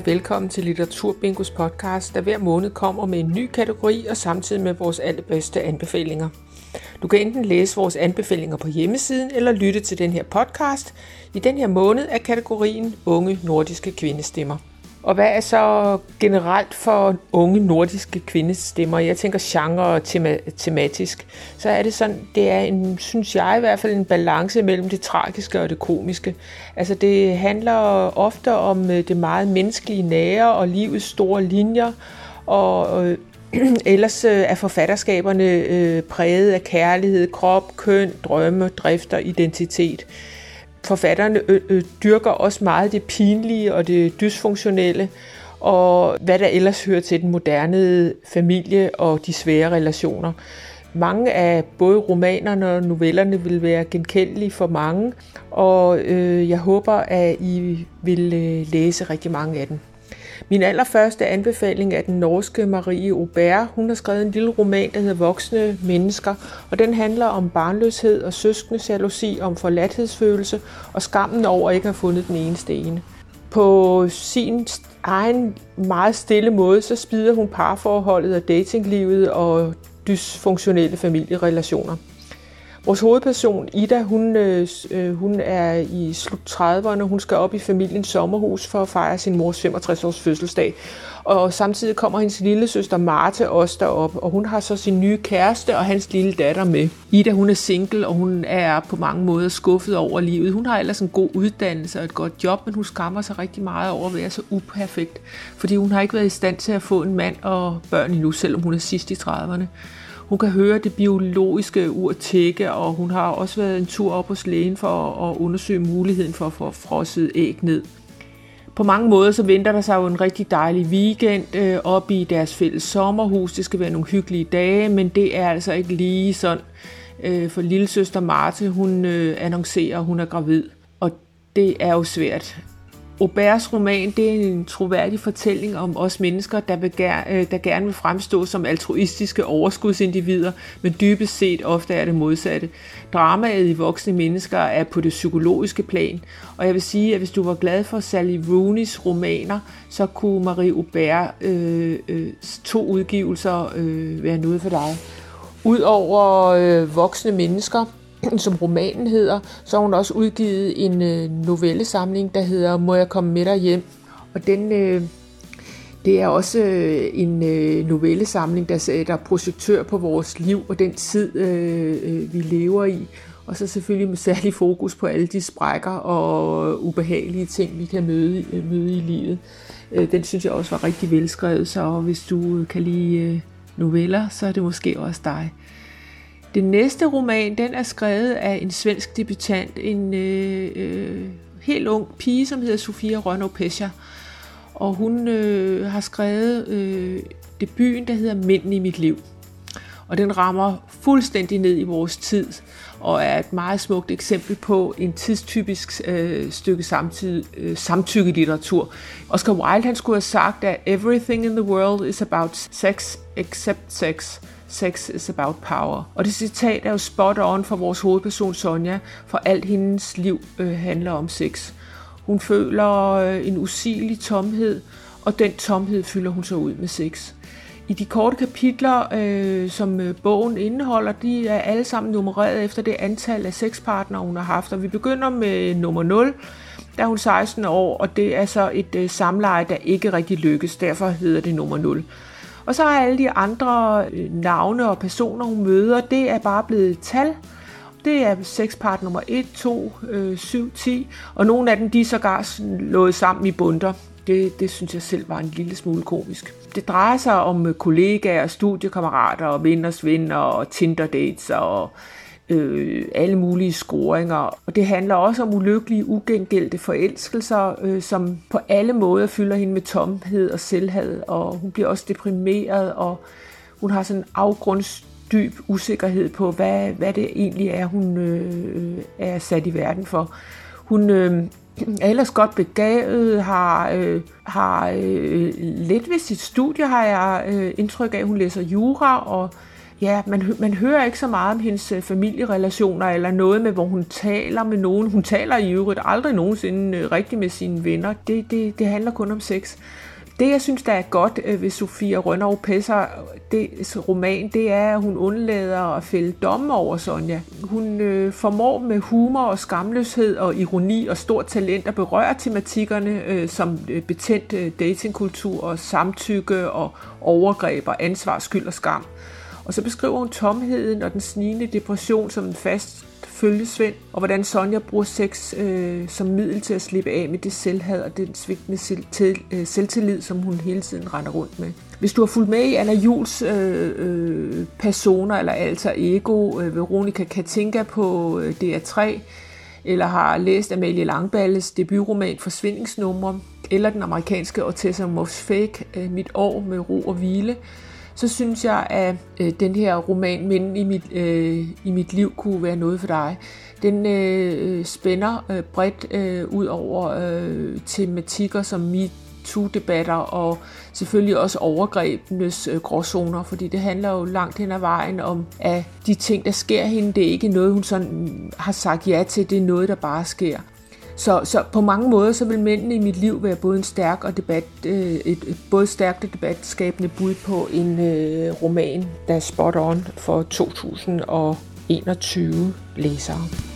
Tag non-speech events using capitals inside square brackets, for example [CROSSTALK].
jer velkommen til Litteraturbingos podcast, der hver måned kommer med en ny kategori og samtidig med vores allerbedste anbefalinger. Du kan enten læse vores anbefalinger på hjemmesiden eller lytte til den her podcast. I den her måned er kategorien Unge Nordiske Kvindestemmer. Og hvad er så generelt for unge nordiske kvindestemmer? Jeg tænker genre og tema- tematisk. Så er det sådan, det er en, synes jeg i hvert fald, en balance mellem det tragiske og det komiske. Altså det handler ofte om øh, det meget menneskelige nære og livets store linjer. Og øh, [CLEARS THROAT] ellers øh, er forfatterskaberne øh, præget af kærlighed, krop, køn, drømme, drifter, identitet forfatterne øh, dyrker også meget det pinlige og det dysfunktionelle, og hvad der ellers hører til den moderne familie og de svære relationer. Mange af både romanerne og novellerne vil være genkendelige for mange, og øh, jeg håber, at I vil øh, læse rigtig mange af dem. Min allerførste anbefaling er den norske Marie Aubert. Hun har skrevet en lille roman, der hedder Voksne Mennesker, og den handler om barnløshed og søskende jalousi, om forladthedsfølelse og skammen over ikke at have fundet den eneste ene. På sin egen meget stille måde, så spider hun parforholdet og datinglivet og dysfunktionelle familierelationer. Vores hovedperson, Ida, hun, øh, øh hun er i slut 30'erne. Hun skal op i familiens sommerhus for at fejre sin mors 65-års fødselsdag. Og samtidig kommer hendes lille søster Marte også derop, og hun har så sin nye kæreste og hans lille datter med. Ida, hun er single, og hun er på mange måder skuffet over livet. Hun har ellers en god uddannelse og et godt job, men hun skammer sig rigtig meget over at være så uperfekt, fordi hun har ikke været i stand til at få en mand og børn endnu, selvom hun er sidst i 30'erne. Hun kan høre det biologiske ur tække, og hun har også været en tur op hos lægen for at undersøge muligheden for at få frosset æg ned. På mange måder så venter der sig jo en rigtig dejlig weekend øh, op i deres fælles sommerhus. Det skal være nogle hyggelige dage, men det er altså ikke lige sådan. Øh, for lille søster Marte, hun øh, annoncerer, at hun er gravid. Og det er jo svært Auberts roman det er en troværdig fortælling om os mennesker, der, begær, øh, der gerne vil fremstå som altruistiske overskudsindivider, men dybest set ofte er det modsatte. Dramaet i voksne mennesker er på det psykologiske plan, og jeg vil sige, at hvis du var glad for Sally Rooney's romaner, så kunne Marie Aubert's øh, øh, to udgivelser øh, være noget for dig. Udover øh, voksne mennesker, [CLEARS THROAT] som romanen hedder, så har hun også udgivet en øh, novellesamling, der hedder Må jeg komme med dig hjem? Og den, øh, det er også øh, en øh, novellesamling, der sætter projektør på vores liv og den tid, øh, øh, vi lever i. Og så selvfølgelig med særlig fokus på alle de sprækker og ubehagelige ting, vi kan møde, øh, møde i livet. Øh, den synes jeg også var rigtig velskrevet, så hvis du kan lide øh, noveller, så er det måske også dig. Den næste roman, den er skrevet af en svensk debutant, en øh, øh, helt ung pige, som hedder Sofia Rønno Pescha. Og hun øh, har skrevet øh, debuten, der hedder Mænden i mit liv. Og den rammer fuldstændig ned i vores tid, og er et meget smukt eksempel på en tidstypisk øh, stykke samtid, øh, samtykkelitteratur. Oscar Wilde han skulle have sagt, at everything in the world is about sex except sex. Sex is about power. Og det citat er jo spot on for vores hovedperson Sonja, for alt hendes liv øh, handler om sex. Hun føler øh, en usigelig tomhed, og den tomhed fylder hun så ud med sex. I de korte kapitler, øh, som øh, bogen indeholder, de er alle sammen nummereret efter det antal af sexpartnere, hun har haft. Og vi begynder med nummer 0, der er hun 16 år, og det er så et øh, samleje, der ikke rigtig lykkes. Derfor hedder det nummer 0. Og så er alle de andre øh, navne og personer, hun møder, det er bare blevet tal. Det er sexpart nummer 1, 2, 7, 10, og nogle af dem de er sågar slået sammen i bunter. Det, det synes jeg selv var en lille smule komisk. Det drejer sig om øh, kollegaer, studiekammerater og venners venner og Tinder dates og øh, alle mulige scoringer. Og det handler også om ulykkelige, ugengældte forelskelser, øh, som på alle måder fylder hende med tomhed og selvhed, og hun bliver også deprimeret, og hun har sådan en afgrundsdyb usikkerhed på, hvad, hvad det egentlig er, hun øh, øh er sat i verden for. Hun øh, er ellers godt begavet, har, øh, har øh, lidt ved sit studie, har jeg øh, indtryk af, hun læser jura, og ja, man, man hører ikke så meget om hendes øh, familierelationer, eller noget med, hvor hun taler med nogen. Hun taler i øvrigt aldrig nogensinde øh, rigtigt med sine venner. Det, det, det handler kun om sex. Det, jeg synes, der er godt øh, ved Sofia Rønnerov Pesser, det roman, det er, at hun undlader at fælde domme over Sonja. Hun øh, formår med humor og skamløshed og ironi og stort talent at berøre tematikkerne øh, som øh, betændt øh, datingkultur og samtykke og overgreb og ansvar, skyld og skam. Og så beskriver hun tomheden og den snigende depression som en fast følgesvend, og hvordan Sonja bruger sex øh, som middel til at slippe af med det selvhad og den svigtende selv, til, øh, selvtillid, som hun hele tiden render rundt med. Hvis du har fulgt med i Anna Jules øh, øh, personer eller alter ego, øh, Veronica Katinka på øh, DR3, eller har læst Amalie Langballes debutroman Forsvindingsnumre, eller den amerikanske Ortessa Moss Fake, øh, Mit år med ro og hvile, så synes jeg, at øh, den her roman, Men i mit, øh, i mit liv, kunne være noget for dig. Den øh, spænder øh, bredt øh, ud over øh, tematikker som MeToo-debatter og selvfølgelig også overgrebenes øh, gråzoner, fordi det handler jo langt hen ad vejen om, at de ting, der sker hende, det er ikke noget, hun sådan mm, har sagt ja til, det er noget, der bare sker. Så, så på mange måder så vil mændene i mit liv være både en stærk og debat, øh, et, et både stærkt og debatskabende bud på en øh, roman, der er spot on for 2021 læsere.